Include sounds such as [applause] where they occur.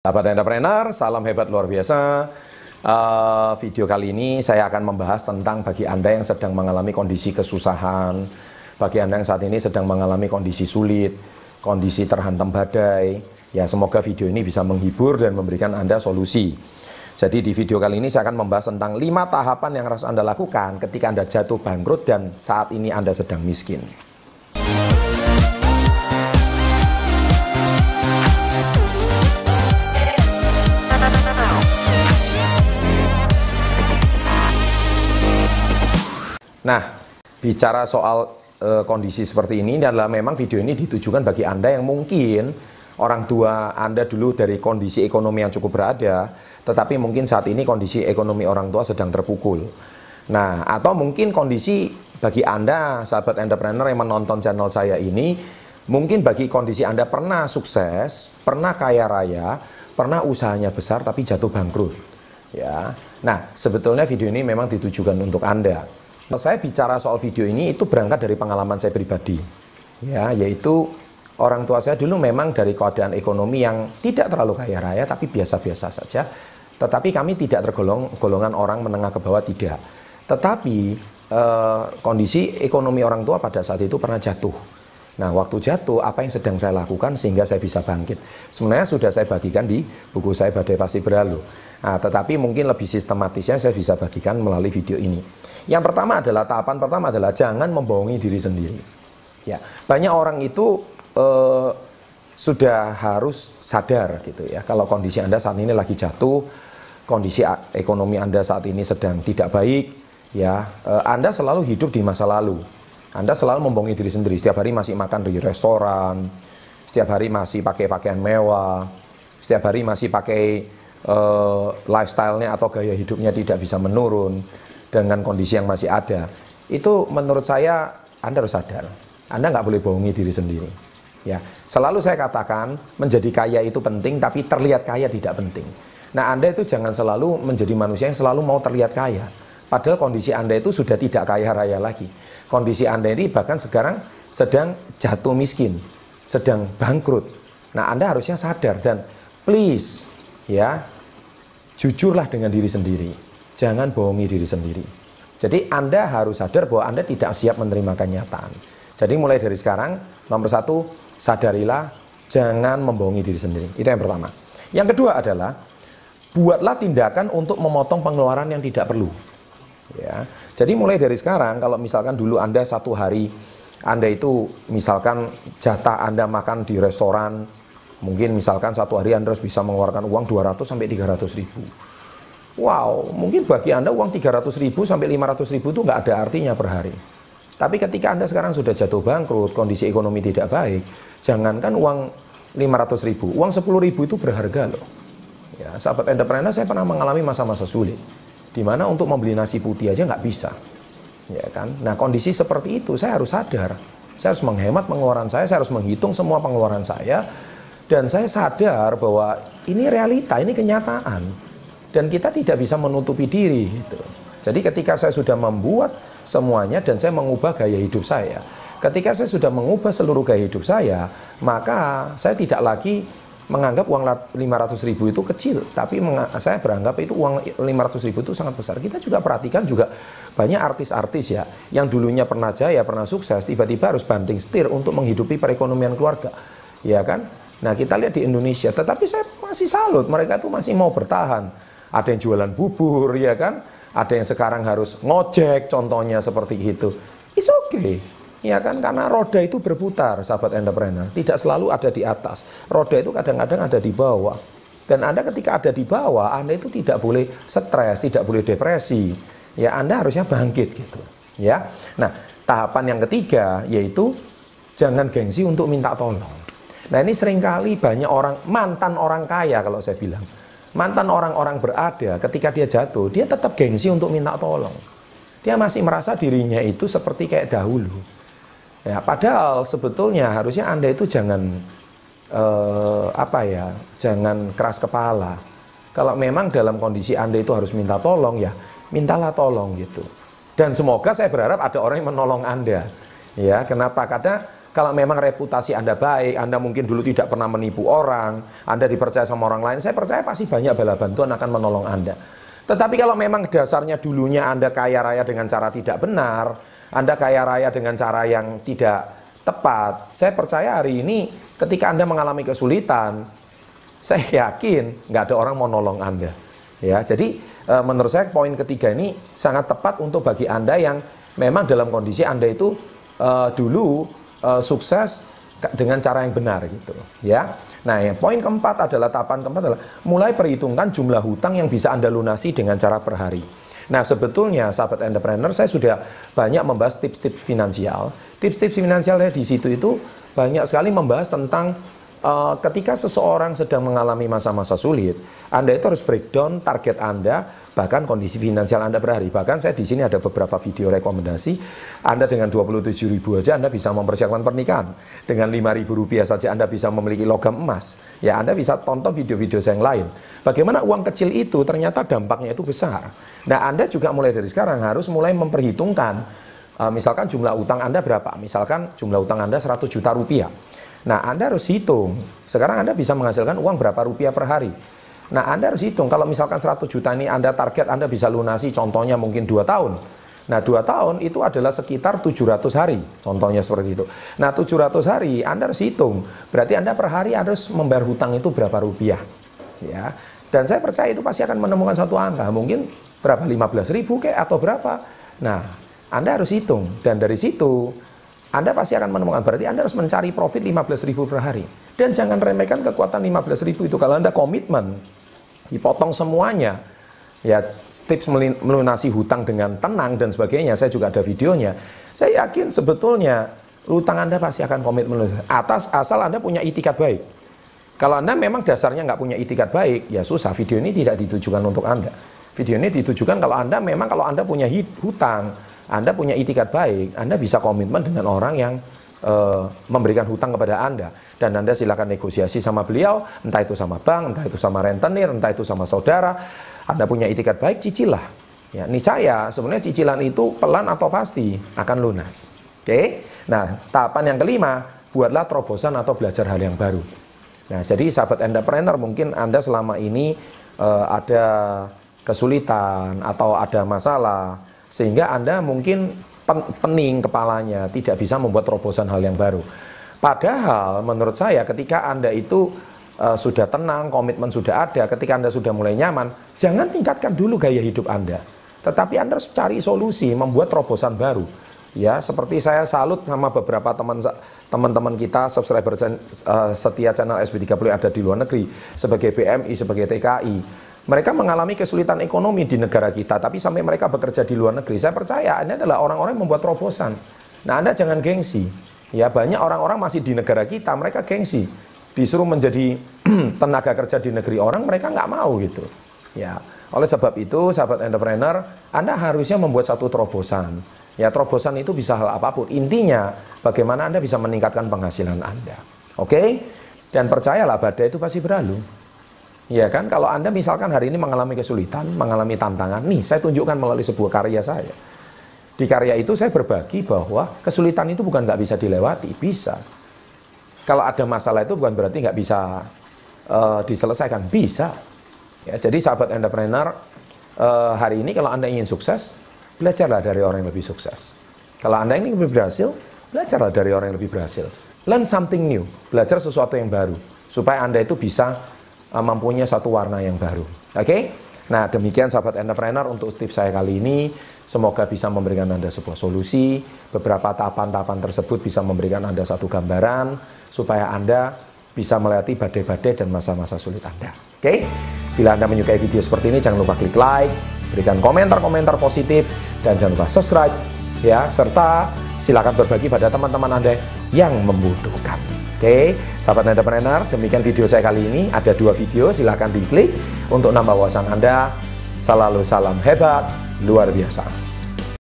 Sahabat entrepreneur, salam hebat luar biasa. Uh, video kali ini saya akan membahas tentang bagi Anda yang sedang mengalami kondisi kesusahan, bagi Anda yang saat ini sedang mengalami kondisi sulit, kondisi terhantam badai. Ya, semoga video ini bisa menghibur dan memberikan Anda solusi. Jadi di video kali ini saya akan membahas tentang lima tahapan yang harus Anda lakukan ketika Anda jatuh bangkrut dan saat ini Anda sedang miskin. Nah, bicara soal e, kondisi seperti ini adalah memang video ini ditujukan bagi Anda yang mungkin orang tua Anda dulu dari kondisi ekonomi yang cukup berada, tetapi mungkin saat ini kondisi ekonomi orang tua sedang terpukul. Nah, atau mungkin kondisi bagi Anda, sahabat entrepreneur yang menonton channel saya ini, mungkin bagi kondisi Anda pernah sukses, pernah kaya raya, pernah usahanya besar tapi jatuh bangkrut. Ya. Nah, sebetulnya video ini memang ditujukan untuk Anda. Saya bicara soal video ini itu berangkat dari pengalaman saya pribadi. Ya, yaitu orang tua saya dulu memang dari keadaan ekonomi yang tidak terlalu kaya raya tapi biasa-biasa saja. Tetapi kami tidak tergolong golongan orang menengah ke bawah tidak. Tetapi eh, kondisi ekonomi orang tua pada saat itu pernah jatuh. Nah, waktu jatuh, apa yang sedang saya lakukan sehingga saya bisa bangkit? Sebenarnya sudah saya bagikan di buku saya Badai Pasti Berlalu. Nah, tetapi mungkin lebih sistematisnya saya bisa bagikan melalui video ini. Yang pertama adalah tahapan pertama adalah jangan membohongi diri sendiri. Ya, banyak orang itu eh, sudah harus sadar gitu ya. Kalau kondisi Anda saat ini lagi jatuh, kondisi ekonomi Anda saat ini sedang tidak baik, ya, eh, Anda selalu hidup di masa lalu. Anda selalu membohongi diri sendiri. Setiap hari masih makan di restoran, setiap hari masih pakai pakaian mewah, setiap hari masih pakai uh, lifestyle-nya atau gaya hidupnya tidak bisa menurun dengan kondisi yang masih ada, itu menurut saya Anda harus sadar. Anda nggak boleh bohongi diri sendiri. Ya, selalu saya katakan menjadi kaya itu penting, tapi terlihat kaya tidak penting. Nah, Anda itu jangan selalu menjadi manusia yang selalu mau terlihat kaya. Padahal kondisi Anda itu sudah tidak kaya raya lagi. Kondisi Anda ini bahkan sekarang sedang jatuh miskin, sedang bangkrut. Nah, Anda harusnya sadar dan please ya jujurlah dengan diri sendiri. Jangan bohongi diri sendiri. Jadi Anda harus sadar bahwa Anda tidak siap menerima kenyataan. Jadi mulai dari sekarang, nomor satu, sadarilah, jangan membohongi diri sendiri. Itu yang pertama. Yang kedua adalah, buatlah tindakan untuk memotong pengeluaran yang tidak perlu. Ya. Jadi mulai dari sekarang, kalau misalkan dulu Anda satu hari, Anda itu misalkan jatah Anda makan di restoran Mungkin misalkan satu hari Anda harus bisa mengeluarkan uang 200 sampai 300 ribu. Wow, mungkin bagi Anda uang 300 ribu sampai 500 ribu itu nggak ada artinya per hari. Tapi ketika Anda sekarang sudah jatuh bangkrut, kondisi ekonomi tidak baik, jangankan uang 500 ribu, uang 10 ribu itu berharga loh. Ya, sahabat entrepreneur saya pernah mengalami masa-masa sulit. Di mana untuk membeli nasi putih aja nggak bisa. Ya kan? Nah kondisi seperti itu saya harus sadar. Saya harus menghemat pengeluaran saya, saya harus menghitung semua pengeluaran saya, dan saya sadar bahwa ini realita, ini kenyataan. Dan kita tidak bisa menutupi diri gitu. Jadi ketika saya sudah membuat semuanya dan saya mengubah gaya hidup saya. Ketika saya sudah mengubah seluruh gaya hidup saya, maka saya tidak lagi menganggap uang 500 ribu itu kecil, tapi saya beranggap itu uang 500 ribu itu sangat besar. Kita juga perhatikan juga banyak artis-artis ya, yang dulunya pernah jaya, pernah sukses, tiba-tiba harus banting setir untuk menghidupi perekonomian keluarga. Ya kan? Nah kita lihat di Indonesia, tetapi saya masih salut, mereka tuh masih mau bertahan. Ada yang jualan bubur, ya kan? Ada yang sekarang harus ngojek, contohnya seperti itu. It's okay, ya kan? Karena roda itu berputar, sahabat entrepreneur. Tidak selalu ada di atas. Roda itu kadang-kadang ada di bawah. Dan Anda ketika ada di bawah, Anda itu tidak boleh stres, tidak boleh depresi. Ya, Anda harusnya bangkit gitu. Ya. Nah, tahapan yang ketiga yaitu jangan gengsi untuk minta tolong. Nah ini sering kali banyak orang, mantan orang kaya kalau saya bilang. Mantan orang-orang berada ketika dia jatuh, dia tetap gengsi untuk minta tolong. Dia masih merasa dirinya itu seperti kayak dahulu. Ya, padahal sebetulnya harusnya Anda itu jangan eh, apa ya, jangan keras kepala. Kalau memang dalam kondisi Anda itu harus minta tolong ya, mintalah tolong gitu. Dan semoga saya berharap ada orang yang menolong Anda. Ya, kenapa? Karena kalau memang reputasi Anda baik, Anda mungkin dulu tidak pernah menipu orang, Anda dipercaya sama orang lain, saya percaya pasti banyak bala bantuan akan menolong Anda. Tetapi kalau memang dasarnya dulunya Anda kaya raya dengan cara tidak benar, Anda kaya raya dengan cara yang tidak tepat, saya percaya hari ini ketika Anda mengalami kesulitan, saya yakin nggak ada orang mau nolong Anda. Ya, jadi e, menurut saya poin ketiga ini sangat tepat untuk bagi Anda yang memang dalam kondisi Anda itu uh, dulu uh, sukses dengan cara yang benar gitu ya. Nah, yang poin keempat adalah tahapan keempat adalah mulai perhitungkan jumlah hutang yang bisa Anda lunasi dengan cara per hari. Nah, sebetulnya sahabat entrepreneur saya sudah banyak membahas tips-tips finansial. Tips-tips finansial di situ itu banyak sekali membahas tentang uh, ketika seseorang sedang mengalami masa-masa sulit, Anda itu harus breakdown target Anda bahkan kondisi finansial Anda per hari. Bahkan saya di sini ada beberapa video rekomendasi. Anda dengan 27 ribu aja Anda bisa mempersiapkan pernikahan. Dengan 5 ribu rupiah saja Anda bisa memiliki logam emas. Ya Anda bisa tonton video-video saya yang lain. Bagaimana uang kecil itu ternyata dampaknya itu besar. Nah Anda juga mulai dari sekarang harus mulai memperhitungkan. Uh, misalkan jumlah utang Anda berapa? Misalkan jumlah utang Anda 100 juta rupiah. Nah Anda harus hitung. Sekarang Anda bisa menghasilkan uang berapa rupiah per hari. Nah, Anda harus hitung kalau misalkan 100 juta ini Anda target Anda bisa lunasi contohnya mungkin 2 tahun. Nah, 2 tahun itu adalah sekitar 700 hari, contohnya seperti itu. Nah, 700 hari Anda harus hitung. Berarti Anda per hari harus membayar hutang itu berapa rupiah. Ya. Dan saya percaya itu pasti akan menemukan satu angka, mungkin berapa 15 ribu kayak atau berapa. Nah, Anda harus hitung dan dari situ anda pasti akan menemukan berarti Anda harus mencari profit 15 ribu per hari. Dan jangan remehkan kekuatan 15 ribu itu kalau Anda komitmen dipotong semuanya. Ya, tips melunasi hutang dengan tenang dan sebagainya, saya juga ada videonya. Saya yakin sebetulnya hutang Anda pasti akan komit melunasi. Atas asal Anda punya itikat baik. Kalau Anda memang dasarnya nggak punya itikat baik, ya susah. Video ini tidak ditujukan untuk Anda. Video ini ditujukan kalau Anda memang kalau Anda punya hutang, Anda punya itikat baik, Anda bisa komitmen dengan orang yang uh, memberikan hutang kepada Anda dan Anda silakan negosiasi sama beliau, entah itu sama bank, entah itu sama rentenir, entah itu sama saudara. Anda punya itikat baik, cicilah. Ya, saya sebenarnya cicilan itu pelan atau pasti akan lunas. Oke. Nah, tahapan yang kelima, buatlah terobosan atau belajar hal yang baru. Nah, jadi sahabat entrepreneur mungkin Anda selama ini uh, ada kesulitan atau ada masalah sehingga Anda mungkin pening kepalanya, tidak bisa membuat terobosan hal yang baru. Padahal menurut saya ketika Anda itu uh, sudah tenang, komitmen sudah ada, ketika Anda sudah mulai nyaman, jangan tingkatkan dulu gaya hidup Anda. Tetapi Anda harus cari solusi, membuat terobosan baru. Ya, seperti saya salut sama beberapa teman teman-teman kita subscriber uh, setia channel SB30 ada di luar negeri sebagai BMI, sebagai TKI mereka mengalami kesulitan ekonomi di negara kita, tapi sampai mereka bekerja di luar negeri, saya percaya ini adalah orang-orang yang membuat terobosan. Nah, Anda jangan gengsi. Ya, banyak orang-orang masih di negara kita, mereka gengsi. Disuruh menjadi [clears throat] tenaga kerja di negeri orang, mereka nggak mau gitu. Ya, oleh sebab itu, sahabat entrepreneur, Anda harusnya membuat satu terobosan. Ya, terobosan itu bisa hal apa pun. Intinya, bagaimana Anda bisa meningkatkan penghasilan Anda. Oke? Dan percayalah, badai itu pasti berlalu. Ya kan, kalau Anda misalkan hari ini mengalami kesulitan, mengalami tantangan, nih saya tunjukkan melalui sebuah karya saya. Di karya itu saya berbagi bahwa kesulitan itu bukan nggak bisa dilewati, bisa. Kalau ada masalah itu bukan berarti nggak bisa uh, diselesaikan, bisa. Ya, jadi sahabat entrepreneur, uh, hari ini kalau Anda ingin sukses, belajarlah dari orang yang lebih sukses. Kalau Anda ingin lebih berhasil, belajarlah dari orang yang lebih berhasil. Learn something new, belajar sesuatu yang baru, supaya Anda itu bisa mempunyai satu warna yang baru. Oke? Okay? Nah, demikian sahabat entrepreneur untuk tips saya kali ini. Semoga bisa memberikan Anda sebuah solusi. Beberapa tahapan-tahapan tersebut bisa memberikan Anda satu gambaran supaya Anda bisa melewati badai-badai dan masa-masa sulit Anda. Oke? Okay? Bila Anda menyukai video seperti ini, jangan lupa klik like, berikan komentar-komentar positif, dan jangan lupa subscribe, ya, serta silakan berbagi pada teman-teman Anda yang membutuhkan. Oke, sahabat entrepreneur, demikian video saya kali ini. Ada dua video, silahkan diklik untuk nambah wawasan Anda. Selalu salam hebat, luar biasa.